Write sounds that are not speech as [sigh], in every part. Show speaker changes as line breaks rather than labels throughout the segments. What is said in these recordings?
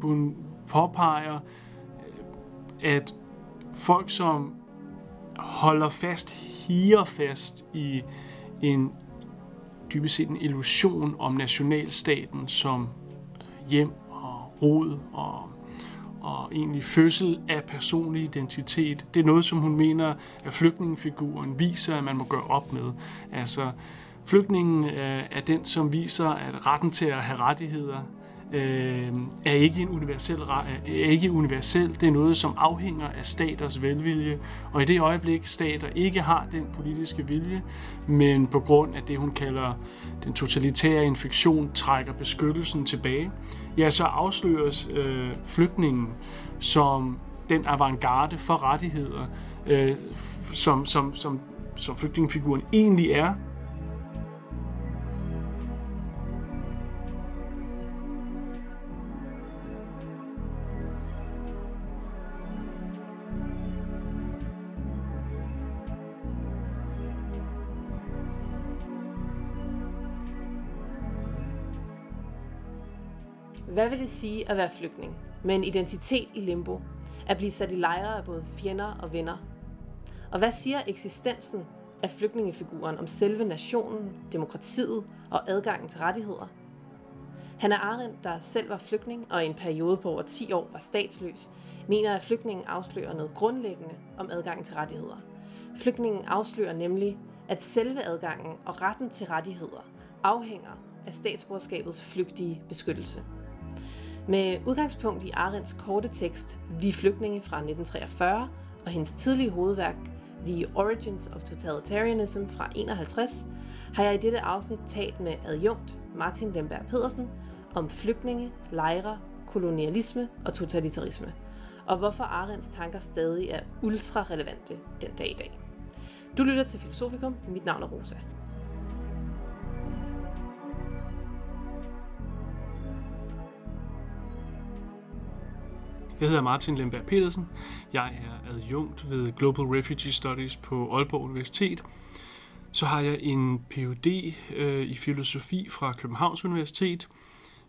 Hun påpeger, at folk, som holder fast, higer fast i en dybest set en illusion om nationalstaten som øh, hjem og rod og, og egentlig fødsel af personlig identitet. Det er noget, som hun mener, at flygtningefiguren viser, at man må gøre op med. Altså, flygtningen øh, er den, som viser, at retten til at have rettigheder øh, er ikke en universel er ikke universel. Det er noget, som afhænger af staters velvilje. Og i det øjeblik, stater ikke har den politiske vilje, men på grund af det, hun kalder den totalitære infektion, trækker beskyttelsen tilbage, ja, så afsløres øh, flygtningen som den avantgarde for rettigheder, øh, som, som, som, som flygtningefiguren egentlig er.
Hvad vil det sige at være flygtning med en identitet i limbo? At blive sat i lejre af både fjender og venner? Og hvad siger eksistensen af flygtningefiguren om selve nationen, demokratiet og adgangen til rettigheder? Han er Arendt, der selv var flygtning og i en periode på over 10 år var statsløs, mener, at flygtningen afslører noget grundlæggende om adgangen til rettigheder. Flygtningen afslører nemlig, at selve adgangen og retten til rettigheder afhænger af statsborgerskabets flygtige beskyttelse. Med udgangspunkt i Arends korte tekst Vi flygtninge fra 1943 og hendes tidlige hovedværk The Origins of Totalitarianism fra 51, har jeg i dette afsnit talt med adjunkt Martin Lemberg Pedersen om flygtninge, lejre, kolonialisme og totalitarisme, og hvorfor Arends tanker stadig er ultra relevante den dag i dag. Du lytter til Filosofikum. Mit navn er Rosa.
Jeg hedder Martin Lemberg Petersen. Jeg er adjunkt ved Global Refugee Studies på Aalborg Universitet. Så har jeg en Ph.D. Øh, i filosofi fra Københavns Universitet,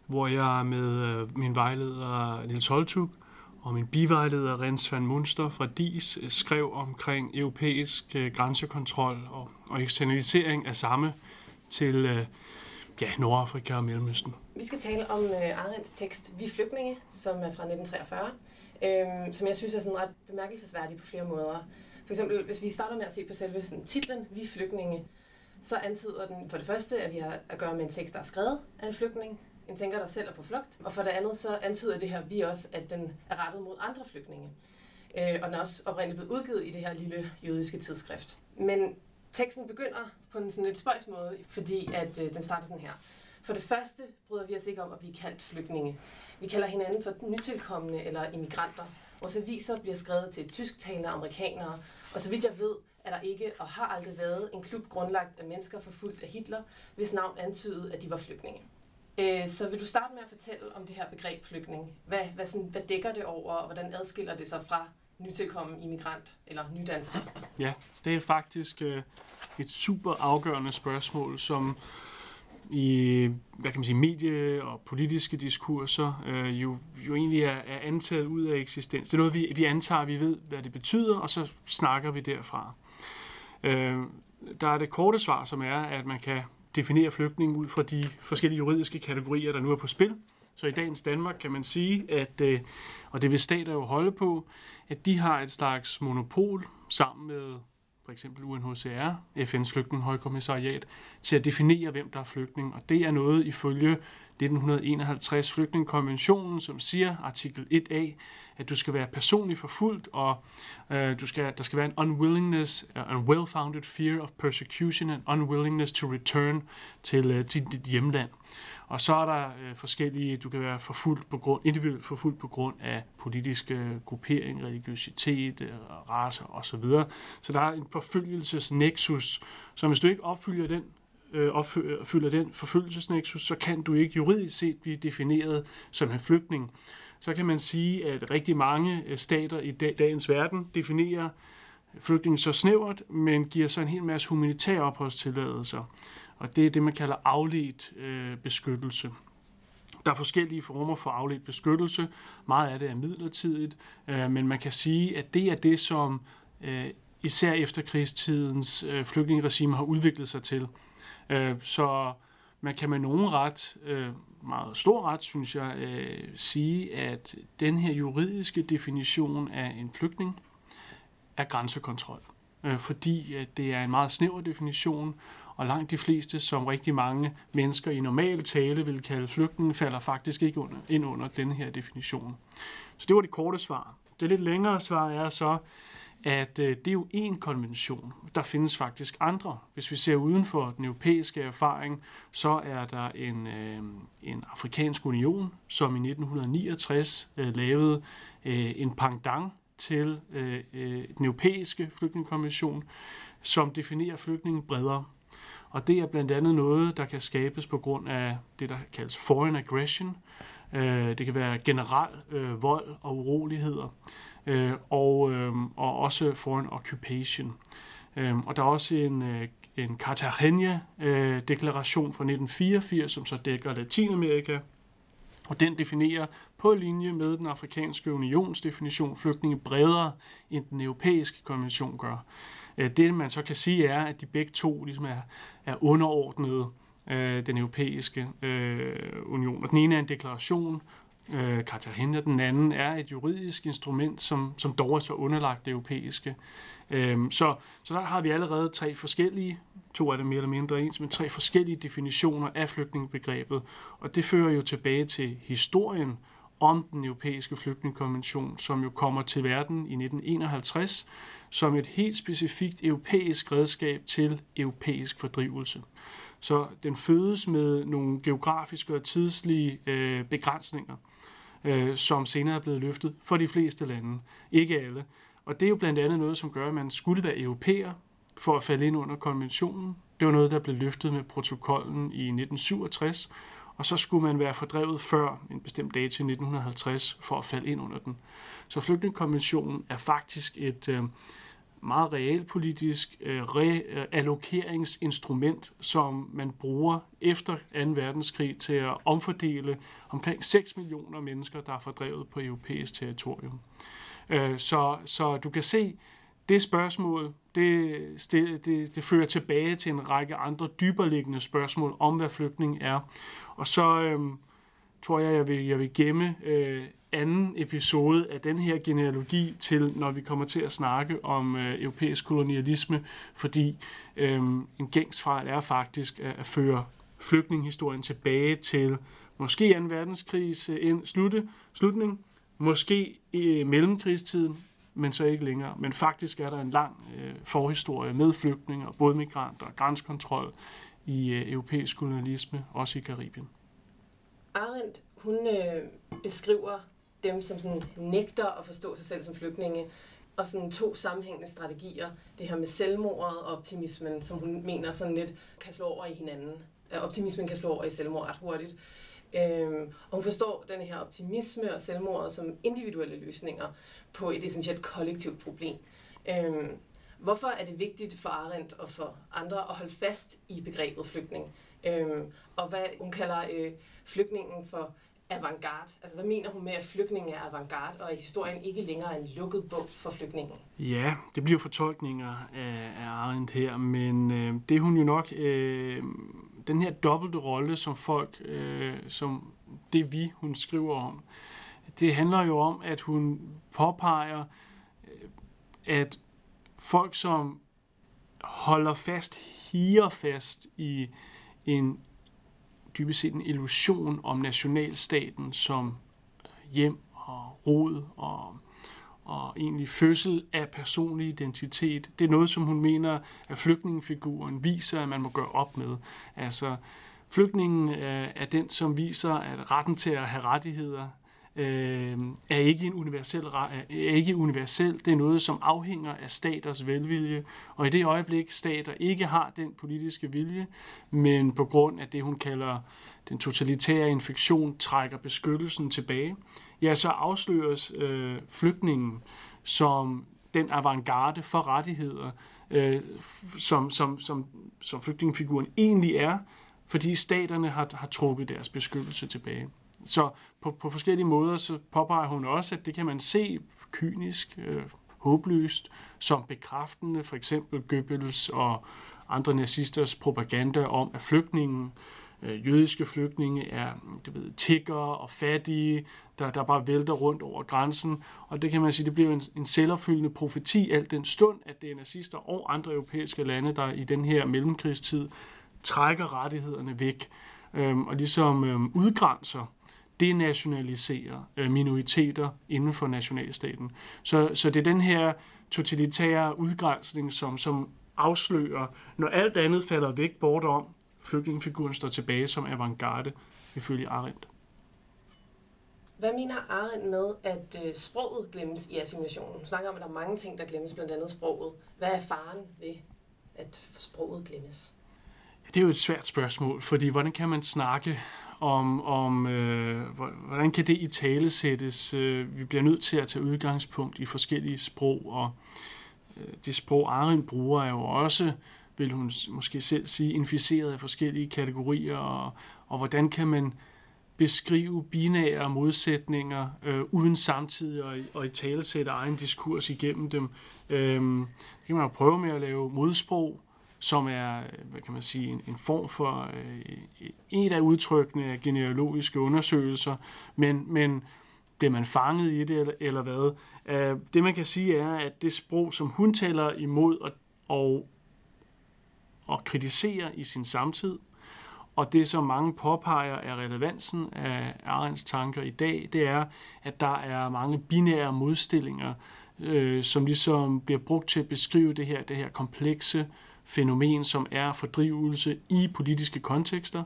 hvor jeg med øh, min vejleder Nils Holtug og min bivejleder Rens van Munster fra DIS øh, skrev omkring europæisk øh, grænsekontrol og, og eksternalisering af samme til øh, ja, Nordafrika og Mellemøsten.
Vi skal tale om øh, Arends tekst Vi flygtninge, som er fra 1943, øh, som jeg synes er sådan ret bemærkelsesværdig på flere måder. For eksempel, hvis vi starter med at se på selve sådan, titlen Vi flygtninge, så antyder den for det første, at vi har at gøre med en tekst, der er skrevet af en flygtning, en tænker, der selv er på flugt. Og for det andet, så antyder det her vi også, at den er rettet mod andre flygtninge. Øh, og den er også oprindeligt blevet udgivet i det her lille jødiske tidsskrift. Men teksten begynder på en sådan lidt spøjs måde, fordi at øh, den starter sådan her. For det første bryder vi os ikke om at blive kaldt flygtninge. Vi kalder hinanden for nytilkommende eller immigranter. Vores aviser bliver skrevet til tysktalende amerikanere, og så vidt jeg ved, er der ikke og har aldrig været en klub grundlagt af mennesker forfulgt af Hitler, hvis navn antydede, at de var flygtninge. Øh, så vil du starte med at fortælle om det her begreb flygtning? Hvad, hvad, sådan, hvad dækker det over, og hvordan adskiller det sig fra nytilkommen immigrant eller nydansker?
Ja, det er faktisk øh, et super afgørende spørgsmål, som i hvad kan man sige, medie- og politiske diskurser øh, jo, jo egentlig er, er antaget ud af eksistens. Det er noget, vi, vi antager, vi ved, hvad det betyder, og så snakker vi derfra. Øh, der er det korte svar, som er, at man kan definere flygtning ud fra de forskellige juridiske kategorier, der nu er på spil. Så i dagens Danmark kan man sige, at, øh, og det vil stater jo holde på, at de har et slags monopol sammen med for eksempel UNHCR, FN's flygtningehøjkommissariat, til at definere, hvem der er flygtning. Og det er noget ifølge 1951 flygtningekonventionen, som siger, artikel 1a, at du skal være personligt forfulgt, og øh, du skal, der skal være en unwillingness, uh, en well-founded fear of persecution and unwillingness to return til, øh, til dit hjemland. Og så er der øh, forskellige, du kan være forfulgt på grund, individuelt forfulgt på grund af politiske øh, gruppering, religiøsitet, øh, race osv. Så der er en forfølgelsesnexus, så hvis du ikke opfylder den øh, opfylder den forfølgelsesnexus, så kan du ikke juridisk set blive defineret som en flygtning. Så kan man sige, at rigtig mange øh, stater i dagens verden definerer flygtningen så snævert, men giver så en hel masse humanitære opholdstilladelser. Og det er det, man kalder afledt øh, beskyttelse. Der er forskellige former for afledt beskyttelse. Meget af det er midlertidigt, øh, men man kan sige, at det er det, som øh, især efter krigstidens øh, flygtningeregime har udviklet sig til. Øh, så man kan med nogen ret, øh, meget stor ret, synes jeg, øh, sige, at den her juridiske definition af en flygtning er grænsekontrol. Øh, fordi at det er en meget snæver definition, og langt de fleste, som rigtig mange mennesker i normal tale vil kalde flygtninge, falder faktisk ikke under, ind under den her definition. Så det var det korte svar. Det lidt længere svar er så, at øh, det er jo en konvention. Der findes faktisk andre. Hvis vi ser uden for den europæiske erfaring, så er der en, øh, en afrikansk union, som i 1969 øh, lavede øh, en pendant til øh, øh, den europæiske flygtningekonvention, som definerer flygtningen bredere. Og det er blandt andet noget, der kan skabes på grund af det, der kaldes foreign aggression. Øh, det kan være generel øh, vold og uroligheder øh, og, øh, og også foreign occupation. Øh, og der er også en, øh, en Cartagena-deklaration øh, fra 1984, som så dækker Latinamerika, og den definerer på linje med den afrikanske unions definition flygtninge bredere, end den europæiske konvention gør. Øh, det man så kan sige er, at de begge to ligesom er, er underordnede øh, den europæiske øh, union. Og den ene er en deklaration, øh, Cartagena. Den anden er et juridisk instrument, som, som dog er så underlagt det europæiske. Øhm, så, så der har vi allerede tre forskellige, to af dem mere eller mindre ens, men tre forskellige definitioner af flygtningebegrebet. Og det fører jo tilbage til historien om den europæiske flygtningekonvention, som jo kommer til verden i 1951 som et helt specifikt europæisk redskab til europæisk fordrivelse. Så den fødes med nogle geografiske og tidslige øh, begrænsninger øh, som senere er blevet løftet for de fleste lande. Ikke alle. Og det er jo blandt andet noget, som gør, at man skulle være europæer for at falde ind under konventionen. Det var noget, der blev løftet med protokollen i 1967, og så skulle man være fordrevet før en bestemt dato i 1950 for at falde ind under den. Så flygtningekonventionen er faktisk et, øh, meget realpolitisk øh, reallokeringsinstrument, som man bruger efter 2. verdenskrig til at omfordele omkring 6 millioner mennesker, der er fordrevet på europæisk territorium. Øh, så, så du kan se, det spørgsmål, det, det, det, det fører tilbage til en række andre dyberliggende spørgsmål om, hvad flygtning er. Og så øh, tror jeg, jeg vil, jeg vil gemme øh, anden episode af den her genealogi til, når vi kommer til at snakke om øh, europæisk kolonialisme, fordi øh, en gængsfejl er faktisk at, at føre flygtningehistorien tilbage til måske 2. verdenskrigs øh, slutte, slutning, måske i øh, mellemkrigstiden, men så ikke længere. Men faktisk er der en lang øh, forhistorie med flygtninge, både migranter og grænsekontrol i øh, europæisk kolonialisme, også i Karibien.
Arendt, hun øh, beskriver dem, som sådan nægter at forstå sig selv som flygtninge, og sådan to sammenhængende strategier. Det her med selvmordet og optimismen, som hun mener sådan lidt kan slå over i hinanden. Øh, optimismen kan slå over i selvmord ret hurtigt. Øhm, og hun forstår den her optimisme og selvmordet som individuelle løsninger på et essentielt kollektivt problem. Øhm, hvorfor er det vigtigt for Arendt og for andre at holde fast i begrebet flygtning? Øhm, og hvad hun kalder øh, flygtningen for avantgarde? Altså, hvad mener hun med, at flygtningen er avantgarde, og at historien ikke længere er en lukket bog for flygtningen?
Ja, det bliver fortolkninger af, af Arendt her, men øh, det er hun jo nok... Øh, den her dobbelte rolle, som folk, øh, som det vi, hun skriver om, det handler jo om, at hun påpeger, øh, at folk, som holder fast, higer fast i en dybest set en illusion om nationalstaten som hjem og rod og, og egentlig fødsel af personlig identitet. Det er noget, som hun mener, at flygtningefiguren viser, at man må gøre op med. Altså, flygtningen øh, er den, som viser, at retten til at have rettigheder øh, er ikke en universel er ikke universel. Det er noget, som afhænger af staters velvilje. Og i det øjeblik, stater ikke har den politiske vilje, men på grund af det, hun kalder den totalitære infektion, trækker beskyttelsen tilbage, ja, så afsløres øh, flygtningen som den avantgarde for rettigheder, øh, som, som, som, som flygtningefiguren egentlig er, fordi staterne har, har trukket deres beskyttelse tilbage så på, på forskellige måder så påpeger hun også, at det kan man se kynisk, øh, håbløst, som bekræftende for eksempel Goebbels og andre nazisters propaganda om, at flygtningen, øh, jødiske flygtninge, er du ved, tiggere og fattige, der, der bare vælter rundt over grænsen. Og det kan man sige, det bliver en, en selvopfyldende profeti alt den stund, at det er nazister og andre europæiske lande, der i den her mellemkrigstid trækker rettighederne væk øh, og ligesom øh, udgrænser denationaliserer øh, minoriteter inden for nationalstaten. Så, så det er den her totalitære udgrænsning, som, som afslører, når alt andet falder væk bortom, flygtningefiguren står tilbage som avantgarde, ifølge Arendt.
Hvad mener Arendt med, at øh, sproget glemmes i assimilationen? Hun snakker om, at der er mange ting, der glemmes, blandt andet sproget. Hvad er faren ved, at sproget glemmes?
Det er jo et svært spørgsmål, fordi hvordan kan man snakke om, om øh, hvordan kan det i tale sættes? Øh, vi bliver nødt til at tage udgangspunkt i forskellige sprog, og øh, det sprog, Arin bruger, er jo også, vil hun måske selv sige, inficeret af forskellige kategorier, og, og hvordan kan man beskrive binære modsætninger, øh, uden samtidig at, at i tale sætte egen diskurs igennem dem. Øh, det kan man jo prøve med at lave modsprog, som er, hvad kan man sige, en, en form for øh, et af udtrykkene af genealogiske undersøgelser, men, men bliver man fanget i det, eller, eller hvad? Øh, det man kan sige er, at det sprog, som hun taler imod og, og, og kritiserer i sin samtid, og det, som mange påpeger er relevansen af Arends tanker i dag, det er, at der er mange binære modstillinger, øh, som ligesom bliver brugt til at beskrive det her, det her komplekse fænomen, som er fordrivelse i politiske kontekster,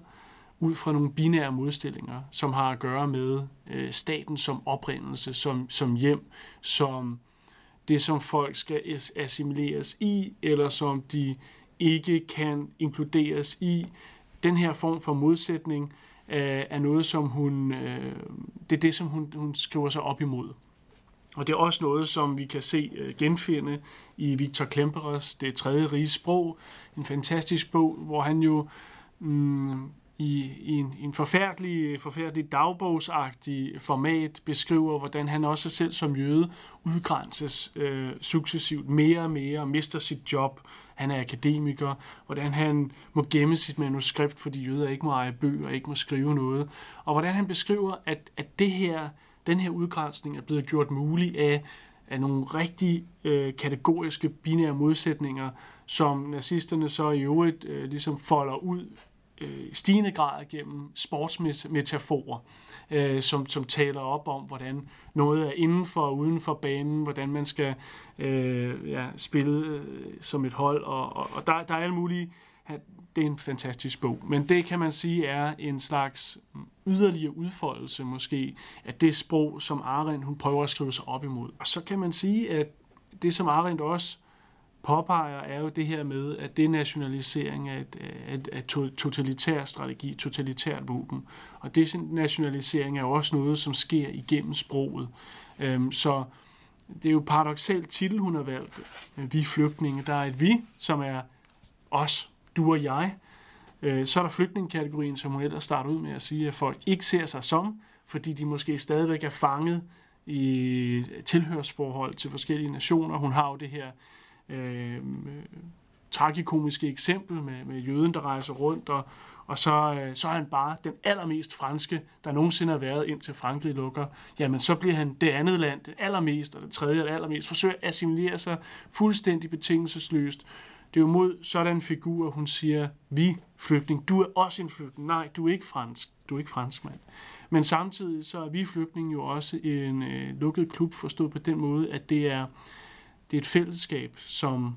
ud fra nogle binære modstillinger, som har at gøre med øh, staten som oprindelse, som, som hjem, som det, som folk skal assimileres i, eller som de ikke kan inkluderes i. Den her form for modsætning øh, er noget, som hun, øh, det er det, som hun, hun skriver sig op imod. Og det er også noget, som vi kan se øh, genfinde i Victor Klemperers Det tredje rige sprog. En fantastisk bog, hvor han jo mm, i, i en, en forfærdelig, forfærdelig dagbogsagtig format beskriver, hvordan han også selv som jøde udgrænses øh, successivt mere og mere og mister sit job. Han er akademiker, hvordan han må gemme sit manuskript, fordi jøder ikke må eje bøger, ikke må skrive noget. Og hvordan han beskriver, at, at det her den her udgrænsning er blevet gjort mulig af, af nogle rigtig øh, kategoriske binære modsætninger, som nazisterne så i øvrigt øh, ligesom folder ud øh, i stigende grad gennem sportsmetaforer, øh, som, som taler op om, hvordan noget er inden for og uden for banen, hvordan man skal øh, ja, spille øh, som et hold, og, og, og der, der er alle mulige det er en fantastisk bog. Men det kan man sige er en slags yderligere udfoldelse måske af det sprog, som Arendt hun prøver at skrive sig op imod. Og så kan man sige, at det som Arendt også påpeger, er jo det her med, at det nationalisering er et, et, et totalitær strategi, totalitært våben. Og det nationalisering er jo også noget, som sker igennem sproget. Øhm, så det er jo paradoxalt titel, hun har valgt. Vi flygtninge. Der er et vi, som er os, du og jeg. Øh, så er der flygtningekategorien, som hun ellers starter ud med at sige, at folk ikke ser sig som, fordi de måske stadigvæk er fanget i tilhørsforhold til forskellige nationer. Hun har jo det her øh, tragikomiske eksempel med, med jøden, der rejser rundt, og, og så, øh, så er han bare den allermest franske, der nogensinde har været, indtil Frankrig lukker. Jamen, så bliver han det andet land, det allermest, og det tredje, det allermest, forsøger at assimilere sig fuldstændig betingelsesløst, det er jo mod sådan en figur, hun siger, vi flygtning, du er også en flygtning. Nej, du er ikke fransk. Du er ikke franskmand. Men samtidig så er vi flygtning jo også en øh, lukket klub, forstået på den måde, at det er, det er et fællesskab, som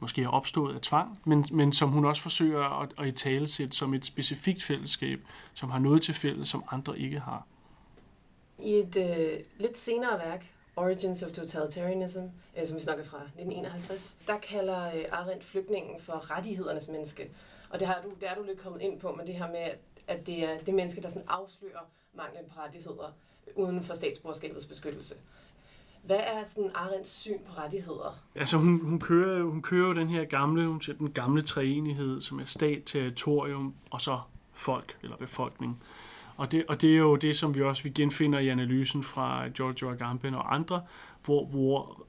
måske er opstået af tvang, men, men som hun også forsøger at, at i tale sætte som et specifikt fællesskab, som har noget til fælles, som andre ikke har.
I et øh, lidt senere værk, Origins of Totalitarianism, øh, som vi snakker fra 1951, der kalder øh, Arendt flygtningen for rettighedernes menneske. Og det, har du, det er du lidt kommet ind på med det her med, at, at det er det menneske, der sådan afslører manglen på rettigheder øh, uden for statsborgerskabets beskyttelse. Hvad er sådan Arendts syn på rettigheder?
Altså hun, hun, kører, hun kører jo den her gamle, hun siger, den gamle treenighed, som er stat, territorium og så folk eller befolkning. Og det, og det er jo det, som vi også vi genfinder i analysen fra Giorgio Agamben og andre, hvor, hvor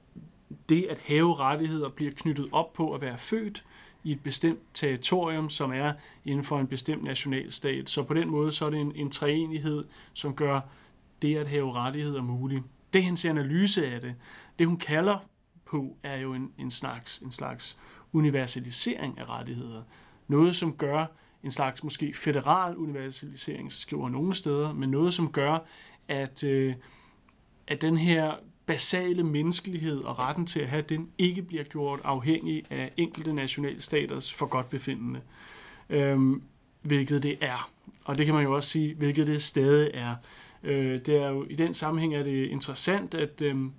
det at have rettigheder bliver knyttet op på at være født i et bestemt territorium, som er inden for en bestemt nationalstat. Så på den måde så er det en, en træenighed, som gør det at have rettigheder muligt. Det hendes analyse af det. Det hun kalder på er jo en, en, slags, en slags universalisering af rettigheder. Noget, som gør en slags måske federal universalisering, skriver nogle steder, men noget, som gør, at, øh, at den her basale menneskelighed og retten til at have den ikke bliver gjort afhængig af enkelte nationalstaters for godt befindende. Øhm, hvilket det er. Og det kan man jo også sige, hvilket det stadig er. Øh, det er jo, I den sammenhæng er det interessant, at øh, en,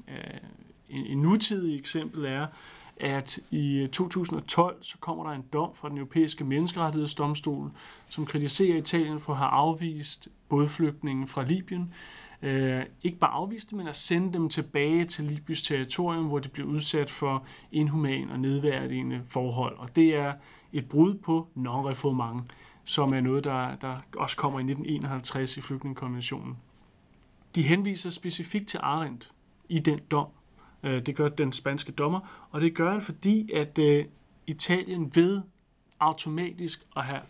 en nutidig eksempel er, at i øh, 2012 så kommer der en dom fra den europæiske menneskerettighedsdomstol, som kritiserer Italien for at have afvist bådflygtningen fra Libyen. Øh, ikke bare afvist dem, men at sende dem tilbage til Libyens territorium, hvor de blev udsat for inhuman og nedværdigende forhold. Og det er et brud på non-refoulement, som er noget, der, der også kommer i 1951 i flygtningekonventionen. De henviser specifikt til Arendt i den dom, Øh, det gør den spanske dommer, og det gør han, fordi at øh, Italien ved automatisk at have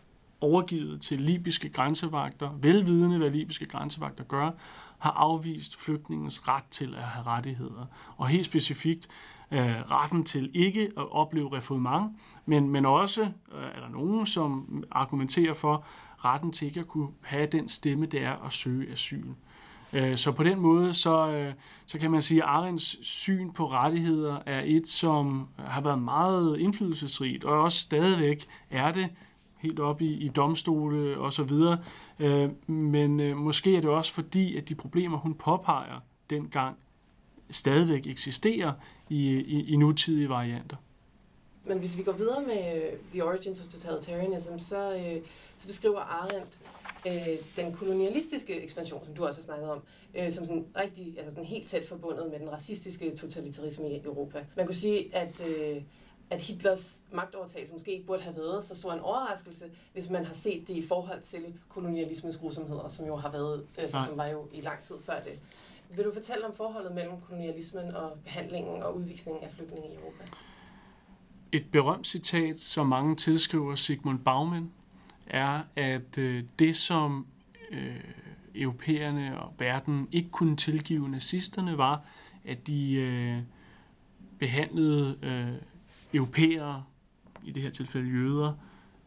overgivet til libyske grænsevagter, velvidende hvad libyske grænsevagter gør, har afvist flygtningens ret til at have rettigheder. Og helt specifikt øh, retten til ikke at opleve refoulement, men, men også øh, er der nogen, som argumenterer for retten til ikke at kunne have den stemme, det er at søge asyl. Øh, Øh, så på den måde, så, øh, så kan man sige, at Arends syn på rettigheder er et, som har været meget indflydelsesrigt, og også stadigvæk er det helt op i, i domstole og så videre. Øh, men øh, måske er det også fordi, at de problemer, hun påpeger dengang, stadigvæk eksisterer i, i, i nutidige varianter.
Men hvis vi går videre med The Origins of Totalitarianism, så, øh, så beskriver Arendt øh, den kolonialistiske ekspansion, som du også har snakket om, øh, som sådan rigtig, altså sådan helt tæt forbundet med den racistiske totalitarisme i Europa. Man kunne sige, at øh, at Hitlers magtovertagelse måske ikke burde have været så stor en overraskelse, hvis man har set det i forhold til kolonialismens grusomheder, som jo har været, altså, som var jo i lang tid før det. Vil du fortælle om forholdet mellem kolonialismen og behandlingen og udvisningen af flygtninge i Europa?
Et berømt citat, som mange tilskriver Sigmund Baumann, er, at øh, det, som øh, europæerne og verden ikke kunne tilgive nazisterne, var, at de øh, behandlede øh, europæere, i det her tilfælde jøder,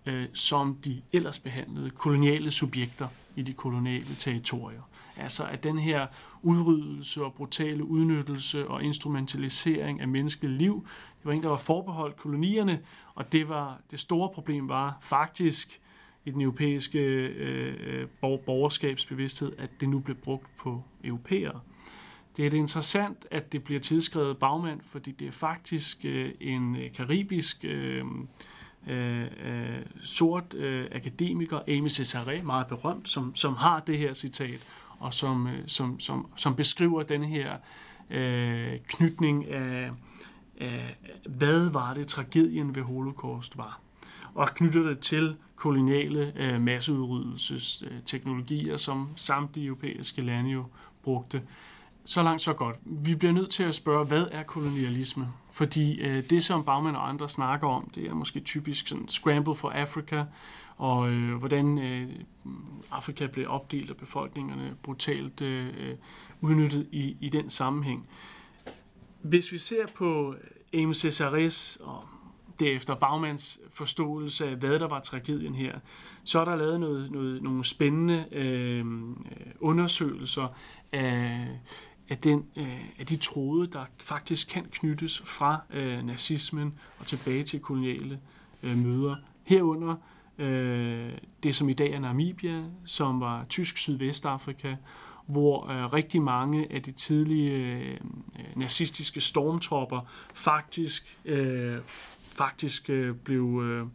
øh, som de ellers behandlede koloniale subjekter i de koloniale territorier. Altså at den her udryddelse og brutale udnyttelse og instrumentalisering af menneskeligt liv, det var en, der var forbeholdt kolonierne, og det var det store problem var faktisk i den europæiske øh, øh borgerskabsbevidsthed, at det nu blev brugt på europæere. Det er det interessant, at det bliver tilskrevet bagmand, fordi det er faktisk øh, en øh, karibisk øh, øh, øh, sort øh, akademiker, Amy Cesare, meget berømt, som, som har det her citat, og som, øh, som, som, som beskriver den her øh, knytning af, af, hvad var det tragedien ved holocaust var og knytter det til koloniale øh, masseudryddelsesteknologier, øh, som samtlige europæiske lande jo brugte. Så langt, så godt. Vi bliver nødt til at spørge, hvad er kolonialisme? Fordi øh, det, som Bagman og andre snakker om, det er måske typisk sådan scramble for Africa, og øh, hvordan øh, Afrika blev opdelt og befolkningerne brutalt øh, udnyttet i, i den sammenhæng. Hvis vi ser på Aimé Cesaris og derefter Bagmans forståelse af, hvad der var tragedien her, så er der lavet noget, noget, nogle spændende øh, øh undersøgelser af, af, den, øh, af de tråde, der faktisk kan knyttes fra øh, nazismen og tilbage til koloniale øh, møder. Herunder øh, det, som i dag er Namibia, som var tysk Sydvestafrika, hvor øh, rigtig mange af de tidlige øh, nazistiske stormtropper faktisk øh, faktisk øh, blev, øh,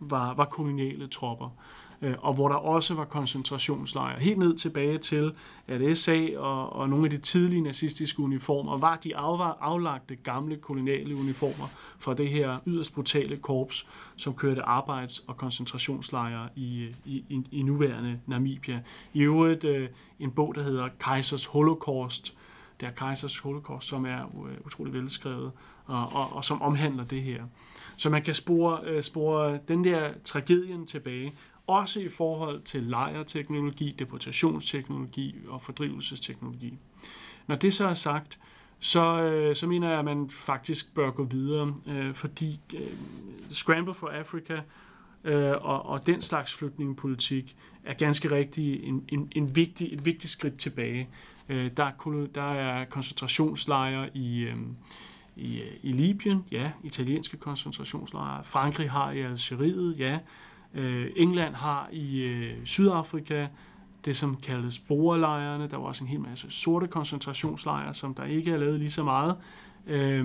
var, var koloniale tropper. Øh, og hvor der også var koncentrationslejre. Helt ned tilbage til, at SA og, og nogle af de tidlige nazistiske uniformer var de aflagte gamle koloniale uniformer fra det her yderst brutale korps, som kørte arbejds- og koncentrationslejre i, i, i, i nuværende Namibia. I øvrigt øh, en bog, der hedder Kaisers Holocaust, der er Kaisers Holocaust, som er øh, utrolig velskrevet, og, og, og som omhandler det her. Så man kan spore, øh, spore den der tragedien tilbage, også i forhold til lejerteknologi, deportationsteknologi og fordrivelsesteknologi. Når det så er sagt, så, øh, så mener jeg, at man faktisk bør gå videre, øh, fordi øh, Scramble for Africa øh, og, og den slags flygtningepolitik er ganske rigtig en, en, en vigtig, et vigtigt skridt tilbage. Øh, der, er, der er koncentrationslejre i, øh, i, øh, i Libyen, ja, italienske koncentrationslejre. Frankrig har i Algeriet, ja. Øh, England har i øh, Sydafrika det, som kaldes borerlejrene. Der var også en hel masse sorte koncentrationslejre, som der ikke er lavet lige så meget øh,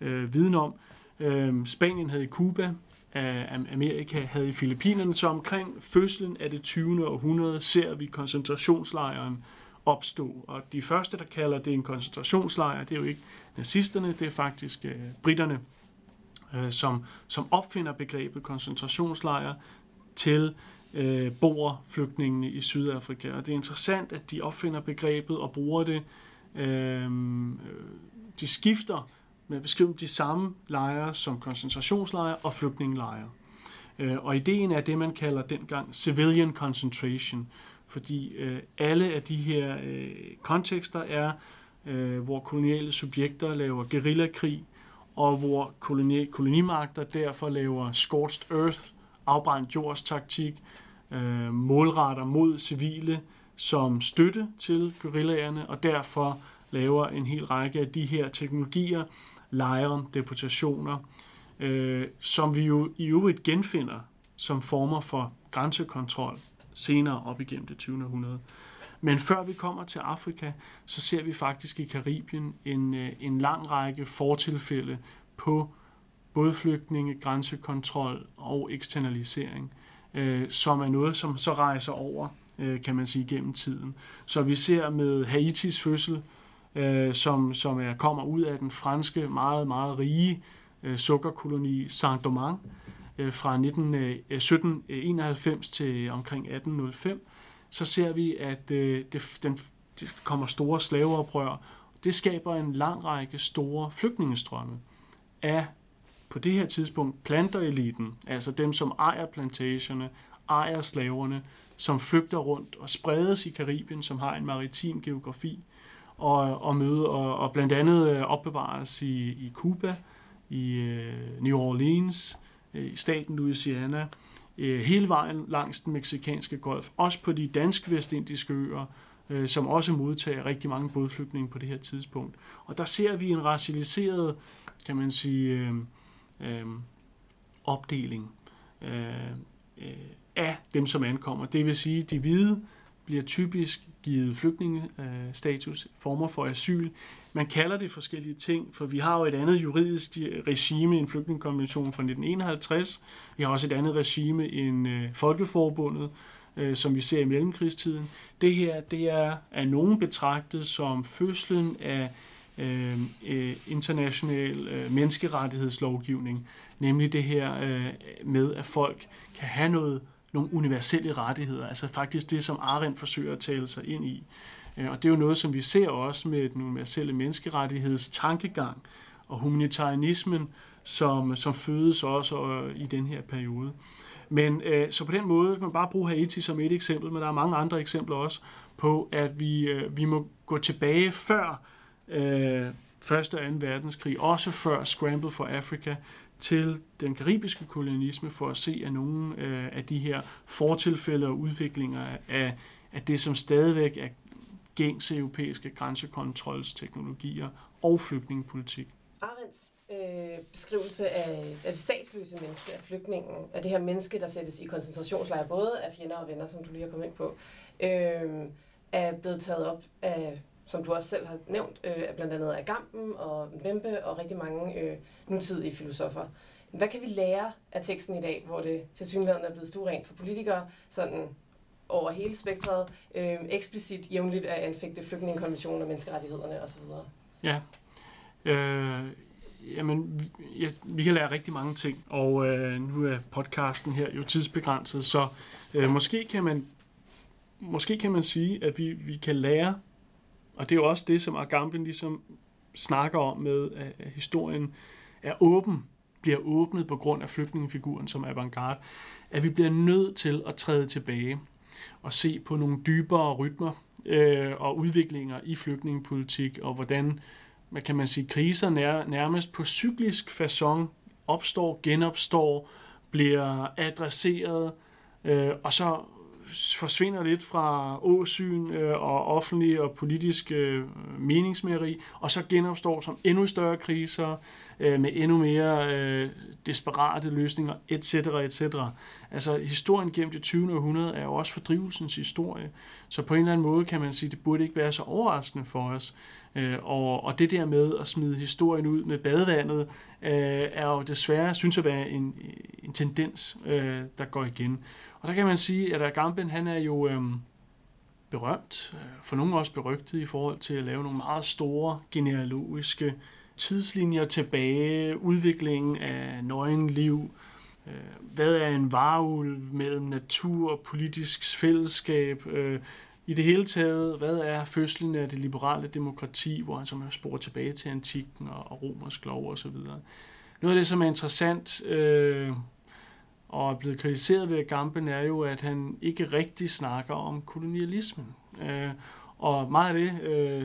øh, viden om. Øh, Spanien havde i Cuba, af Amerika havde i Filippinerne, så omkring fødslen af det 20. århundrede ser vi koncentrationslejren opstå. Og de første, der kalder det en koncentrationslejr, det er jo ikke nazisterne, det er faktisk øh, britterne, øh, som, som opfinder begrebet koncentrationslejr til øh, bor flygtningene i Sydafrika. Og det er interessant, at de opfinder begrebet og bruger det. Øh, de skifter med at beskrive de samme lejre som koncentrationslejre og flygtningelejre. Øh, og ideen er det, man kalder dengang civilian concentration, fordi øh, alle af de her øh, kontekster er, øh, hvor koloniale subjekter laver guerillakrig, og hvor koloni, kolonimagter derfor laver scorched earth, afbrændt jords taktik, øh, målretter mod civile som støtte til guerillagerne, og derfor laver en hel række af de her teknologier, lejre, deportationer, øh, som vi jo i øvrigt genfinder som former for grænsekontrol senere op igennem det 20. århundrede. Men før vi kommer til Afrika, så ser vi faktisk i Karibien en, øh, en lang række fortilfælde på både flygtninge, grænsekontrol og eksternalisering, øh, som er noget, som så rejser over, øh, kan man sige, gennem tiden. Så vi ser med Haitis fødsel, øh, som, som er, kommer ud af den franske, meget, meget rige øh, sukkerkoloni Saint-Domingue, øh, fra 19, øh, 1791 øh, til omkring 1805, så ser vi, at øh, det, den, det kommer store slaveoprør. Det skaber en lang række store flygtningestrømme af på det her tidspunkt plantereliten, altså dem, som ejer plantagerne, ejer slaverne, som flygter rundt og spredes i Karibien, som har en maritim geografi, og, og møde og, og blandt andet øh, opbevares i, i Cuba, i øh, New Orleans, øh, i staten Louisiana, øh, hele vejen langs den meksikanske golf, også på de danske vestindiske øer, øh, som også modtager rigtig mange bådflygtninge på det her tidspunkt. Og der ser vi en racialiseret, kan man sige, øh, øh, opdeling øh, øh, af dem, som ankommer. Det vil sige, de hvide bliver typisk givet flygtningestatus, former for asyl. Man kalder det forskellige ting, for vi har jo et andet juridisk regime end flygtningekonventionen fra 1951. Vi har også et andet regime end øh, Folkeforbundet, øh, som vi ser i mellemkrigstiden. Det her, det er af nogen betragtet som fødslen af øh, øh international øh, menneskerettighedslovgivning, nemlig det her øh, med, at folk kan have noget nogle universelle rettigheder, altså faktisk det, som Arendt forsøger at tale sig ind i. Øh, og det er jo noget, som vi ser også med den universelle menneskerettigheds tankegang og humanitarianismen, som, som fødes også øh, i den her periode. Men øh, så på den måde kan man bare bruge Haiti som et eksempel, men der er mange andre eksempler også på, at vi, øh, vi må gå tilbage før øh, Første og 2. verdenskrig, også før Scramble for Africa, til den karibiske kolonialisme for at se, at nogle øh, af de her fortilfælde og udviklinger af, af det, som stadigvæk er gængse europæiske grænsekontrolsteknologier og flygtningepolitik.
Arends øh, beskrivelse af, af det statsløse menneske, af flygtningen, af det her menneske, der sættes i koncentrationslejre, både af fjender og venner, som du lige har kommet ind på, øh, er blevet taget op af som du også selv har nævnt, øh, blandt andet af Gampen og Bembe og rigtig mange øh, nutidige filosofer. Hvad kan vi lære af teksten i dag, hvor det til synligheden er blevet stuerent for politikere, sådan over hele spektret, øh, eksplicit jævnligt at anfægte flygtningekonventionen og menneskerettighederne osv.?
Ja. Øh, jamen, ja, vi kan lære rigtig mange ting, og øh, nu er podcasten her jo tidsbegrænset, så øh, måske kan man måske kan man sige, at vi, vi kan lære, og det er jo også det, som Agamben ligesom snakker om med, at historien er åben, bliver åbnet på grund af flygtningefiguren som avantgarde, at vi bliver nødt til at træde tilbage og se på nogle dybere rytmer øh, og udviklinger i flygtningepolitik, og hvordan hvad kan man sige, kriser nær, nærmest på cyklisk façon opstår, genopstår, bliver adresseret, øh, og så forsvinder lidt fra åsyn øh, og offentlig og politisk øh, meningsmageri, og så genopstår som endnu større kriser øh, med endnu mere øh, desperate løsninger, etc. etc. Altså historien gennem det 20. århundrede er jo også fordrivelsens historie, så på en eller anden måde kan man sige, at det burde ikke være så overraskende for os. Øh, og, og det der med at smide historien ud med badevandet, øh, er jo desværre, synes jeg, være en, en tendens, øh, der går igen. Og der kan man sige, at Agamben, han er jo øh, berømt, øh, for nogle også berygtet i forhold til at lave nogle meget store genealogiske tidslinjer tilbage, udviklingen af nøgenliv, øh, hvad er en varulv mellem natur og politisk fællesskab, øh, i det hele taget, hvad er fødslen af det liberale demokrati, hvor han som har spor tilbage til antikken og, og romersk lov osv. Noget af det, som er interessant, øh, og er blevet kritiseret ved Gamben, er jo, at han ikke rigtig snakker om kolonialismen. Øh, og meget af det, øh,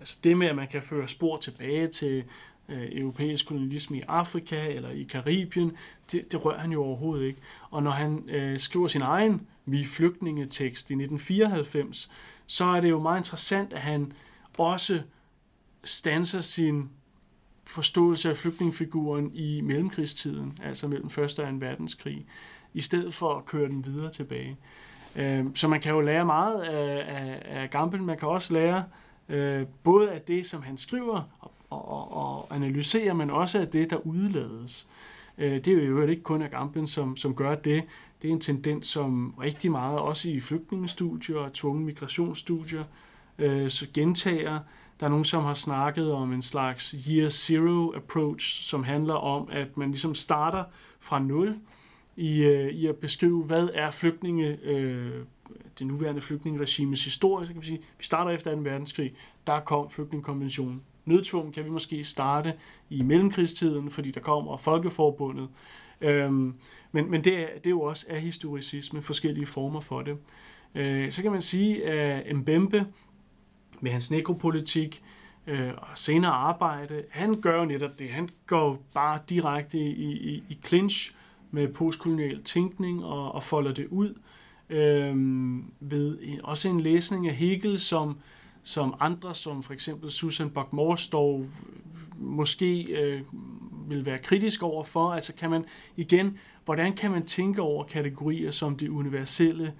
altså det med, at man kan føre spor tilbage til øh, europæisk kolonialisme i Afrika eller i Karibien, det, det rører han jo overhovedet ikke. Og når han øh, skriver sin egen Vi flygtningetekst i 1994, så er det jo meget interessant, at han også stanser sin forståelse af flygtningefiguren i mellemkrigstiden, altså mellem 1. og 2. verdenskrig, i stedet for at køre den videre tilbage. Øh, så man kan jo lære meget af, af, af Gamble. man kan også lære øh, både af det, som han skriver og, og, og analyserer, men også af det, der udlades. Øh, det er jo ikke kun Agamben, som, som gør det. Det er en tendens, som rigtig meget, også i flygtningestudier og tvungne migrationsstudier, øh, så gentager, der er nogen, som har snakket om en slags year zero approach, som handler om, at man ligesom starter fra nul i, øh, i at beskrive, hvad er flygtninge, øh, det nuværende flygtningeregimes historie. Så kan vi sige, vi starter efter 2. verdenskrig, der kom flygtningekonventionen. Nødtvungen kan vi måske starte i mellemkrigstiden, fordi der kommer Folkeforbundet. Øhm, men men det, er, det er jo også af historicisme, forskellige former for det. Øh, så kan man sige, at Mbembe med hans nekropolitik øh, og senere arbejde, han gør jo netop det. Han går bare direkte i, i, i clinch med postkolonial tænkning og, og folder det ud øh, ved en, også en læsning af Hegel, som, som andre, som for eksempel Susan Buck-Morstow, øh, måske øh, vil være kritisk over for. Altså kan man igen, hvordan kan man tænke over kategorier som det universelle,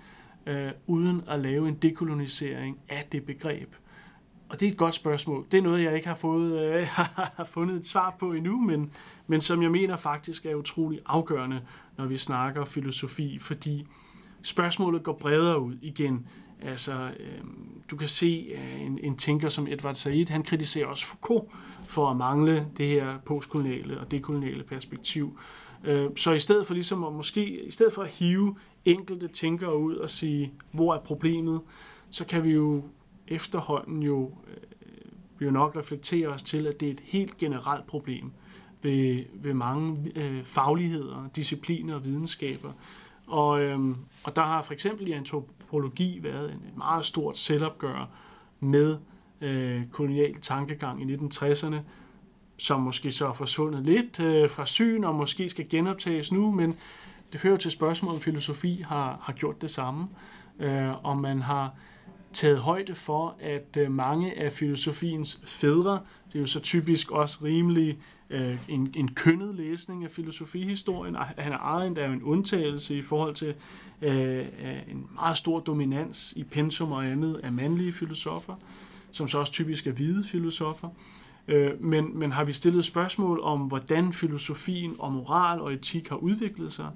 øh, uden at lave en dekolonisering af det begreb? Og det er et godt spørgsmål. Det er noget, jeg ikke har, fået, øh, [laughs] har fundet et svar på endnu, men, men som jeg mener faktisk er utrolig afgørende, når vi snakker filosofi, fordi spørgsmålet går bredere ud igen. Altså, øh, du kan se øh, en, en tænker som Edward Said, han kritiserer også Foucault for at mangle det her postkoloniale og dekoloniale perspektiv. Øh, så i stedet for ligesom at måske, i stedet for at hive enkelte tænkere ud og sige, hvor er problemet, så kan vi jo efterhånden jo, øh, jo nok reflektere os til, at det er et helt generelt problem ved, ved mange øh, fagligheder, discipliner og videnskaber. Og, øhm, og der har for eksempel i antropologi været en, et meget stort selvopgør med øh, kolonial tankegang i 1960'erne, som måske så er forsvundet lidt øh, fra syn og måske skal genoptages nu, men det fører til spørgsmålet, om filosofi har, har gjort det samme, øh, og man har taget højde for, at øh, mange af filosofiens fædre, det er jo så typisk også rimelig øh, en, en kønnet læsning af filosofihistorien. Han er Arendt er jo en undtagelse i forhold til øh, øh, en meget stor dominans i pensum og andet af mandlige filosofer, som så også typisk er hvide filosofer. Øh, men, men har vi stillet spørgsmål om, hvordan filosofien og moral og etik har udviklet sig?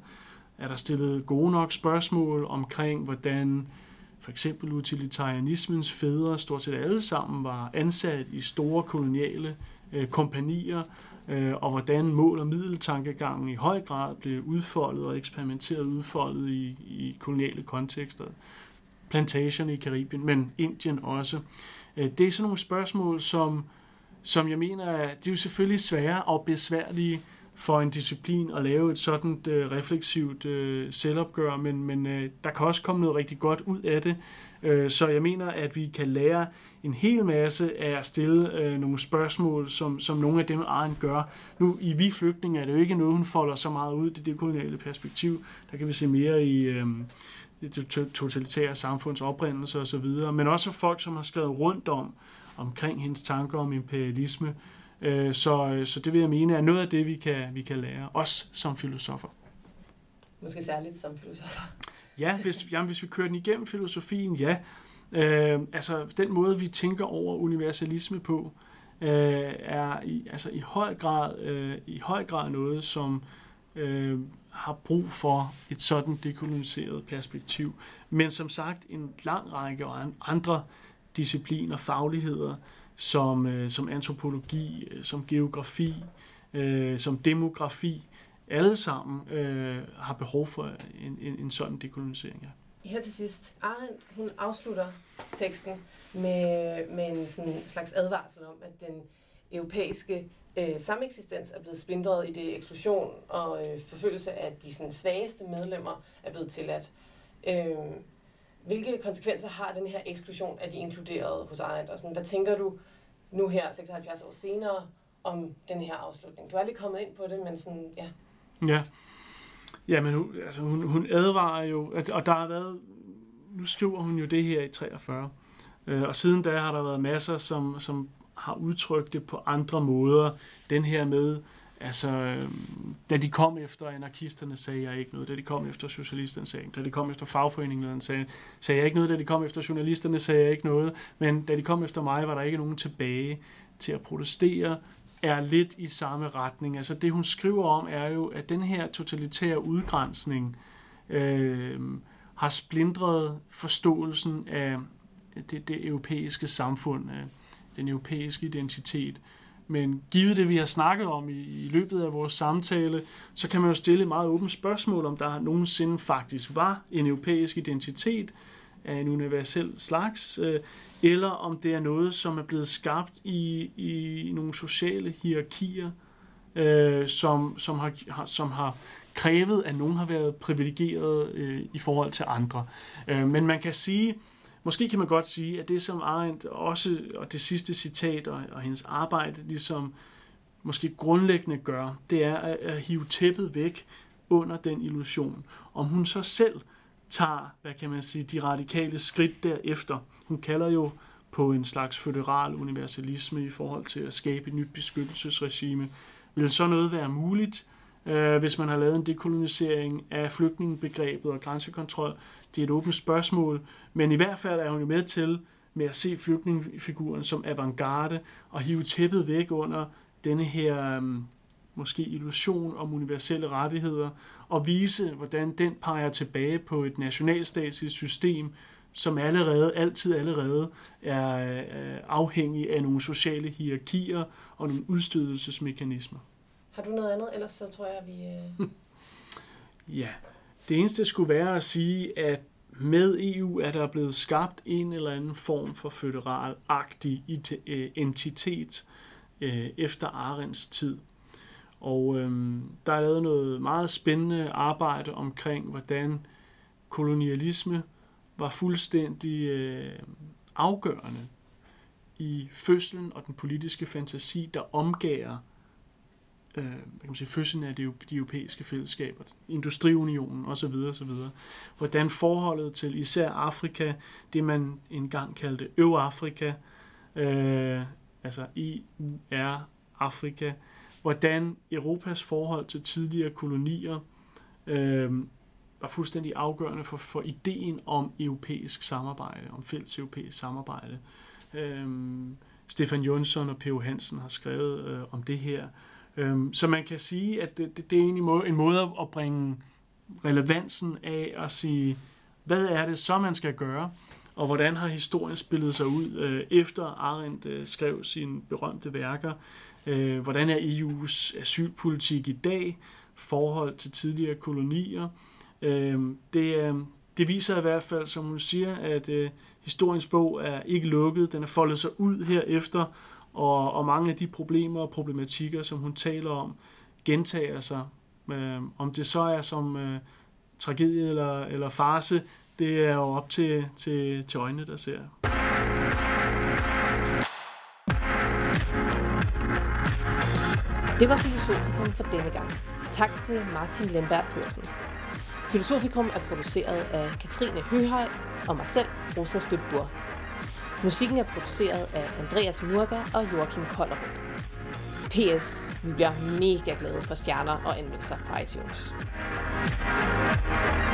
Er der stillet gode nok spørgsmål omkring, hvordan for eksempel utilitarianismens fædre, stort set alle sammen, var ansat i store koloniale øh, kompanier, øh, og hvordan mål- og middeltankegangen i høj grad blev udfoldet og eksperimenteret udfoldet i, i koloniale kontekster. Plantagerne i Karibien, men Indien også. Øh, det er sådan nogle spørgsmål, som, som jeg mener, det er jo selvfølgelig svære og besværlige for en disciplin at lave et sådan øh, refleksivt øh, selvopgør, men, men øh, der kan også komme noget rigtig godt ud af det. Øh, så jeg mener, at vi kan lære en hel masse af at stille øh, nogle spørgsmål, som, som nogle af dem Arne gør. Nu i Vi Flygtninge er det jo ikke noget, hun folder så meget ud, det, det koloniale perspektiv. Der kan vi se mere i øh, det totalitære samfunds oprindelse osv., men også folk, som har skrevet rundt om, omkring hendes tanker om imperialisme, Øh, så, så det vil jeg mene er noget af det, vi kan, vi kan lære, os som filosofer.
Måske særligt som filosofer.
Ja, hvis, jamen, hvis vi kører den igennem filosofien, ja. Øh, altså den måde, vi tænker over universalisme på, øh, er i, altså, i, høj grad, øh, i høj grad noget, som øh, har brug for et sådan dekoloniseret perspektiv. Men som sagt, en lang række andre discipliner, fagligheder, som, øh, som antropologi, øh, som geografi, øh, som demografi, alle sammen øh, har behov for en, en, en sådan dekolonisering.
Ja. Her til sidst, Arendt, hun afslutter teksten med, med en sådan slags advarsel om, at den europæiske øh, sameksistens er blevet splindret i det eksklusion og øh, forfølgelse af de sådan, svageste medlemmer er blevet tilladt. Øh, hvilke konsekvenser har den her eksklusion af de inkluderede hos Arendt? Og sådan, hvad tænker du nu her, 76 år senere, om den her afslutning? Du er lige kommet ind på det, men sådan, ja.
Ja. Ja, men hun, altså hun, hun advarer jo, at, og der har været, nu skriver hun jo det her i 43, øh, og siden da har der været masser, som, som har udtrykt det på andre måder. Den her med, Altså, øhm, da de kom efter anarkisterne, sagde jeg ikke noget. Da de kom efter socialisterne, sagde jeg ikke Da de kom efter fagforeningerne, sagde, sagde jeg ikke noget. Da de kom efter journalisterne, sagde jeg ikke noget. Men da de kom efter mig, var der ikke nogen tilbage til at protestere er lidt i samme retning. Altså det, hun skriver om, er jo, at den her totalitære udgrænsning øh, har splindret forståelsen af det, det europæiske samfund, øh, den europæiske identitet. Men givet det, vi har snakket om i, i løbet af vores samtale, så kan man jo stille et meget åbent spørgsmål, om der nogensinde faktisk var en europæisk identitet af en universel slags, øh, eller om det er noget, som er blevet skabt i, i nogle sociale hierarkier, øh, som, som, har, som har krævet, at nogen har været privilegeret øh, i forhold til andre. Øh, men man kan sige, Måske kan man godt sige, at det som Arendt også, og det sidste citat og, og hendes arbejde, ligesom måske grundlæggende gør, det er at, at hive tæppet væk under den illusion. Om hun så selv tager, hvad kan man sige, de radikale skridt derefter. Hun kalder jo på en slags føderal universalisme i forhold til at skabe et nyt beskyttelsesregime. Vil så noget være muligt, øh, hvis man har lavet en dekolonisering af flygtningebegrebet og grænsekontrol? Det er et åbent spørgsmål, men i hvert fald er hun jo med til med at se flygtningefiguren som avantgarde og hive tæppet væk under denne her um, måske illusion om universelle rettigheder og vise, hvordan den peger tilbage på et nationalstatsligt system, som allerede, altid allerede er afhængig af nogle sociale hierarkier og nogle udstødelsesmekanismer.
Har du noget andet? Ellers så tror jeg, vi... Øh... [laughs]
ja, det eneste skulle være at sige, at med EU er der blevet skabt en eller anden form for føderal-agtig øh, entitet øh, efter Arends tid. Og øh, der er lavet noget meget spændende arbejde omkring, hvordan kolonialisme var fuldstændig øh, afgørende i fødslen og den politiske fantasi, der omgager øh, hvad kan man sige, fødslen af de, de europæiske fællesskaber, industriunionen osv. osv. Hvordan forholdet til især Afrika, det man engang kaldte Øv-Afrika, øh, altså EU-R Afrika, hvordan Europas forhold til tidligere kolonier øh, var fuldstændig afgørende for, for ideen om europæisk samarbejde, om fælles europæisk samarbejde. Øh, Stefan Jonsson og P.O. Hansen har skrevet øh, om det her. Øhm, så man kan sige, at det, det, det er egentlig en måde at bringe relevansen af at sige, hvad er det så, man skal gøre, og hvordan har historien spillet sig ud øh, efter Arendt øh, skrev sine berømte værker. Øh, hvordan er EU's asylpolitik i dag, forhold til tidligere kolonier. Øh, det, øh, det viser i hvert fald, som hun siger, at øh, historiens bog er ikke lukket. Den er foldet sig ud herefter, og, og mange af de problemer og problematikker, som hun taler om, gentager sig. Øh, om det så er som øh, tragedie eller, eller farse, det er jo op til, til, til øjnene, der ser.
Det var Filosofikum for denne gang. Tak til Martin Lembert Pedersen. Filosofikum er produceret af Katrine Høhøj og mig selv, Rosa Skøtbur. Musikken er produceret af Andreas Murger og Joachim Kollerup. P.S. Vi bliver mega glade for stjerner og anmeldelser på iTunes. Thank you.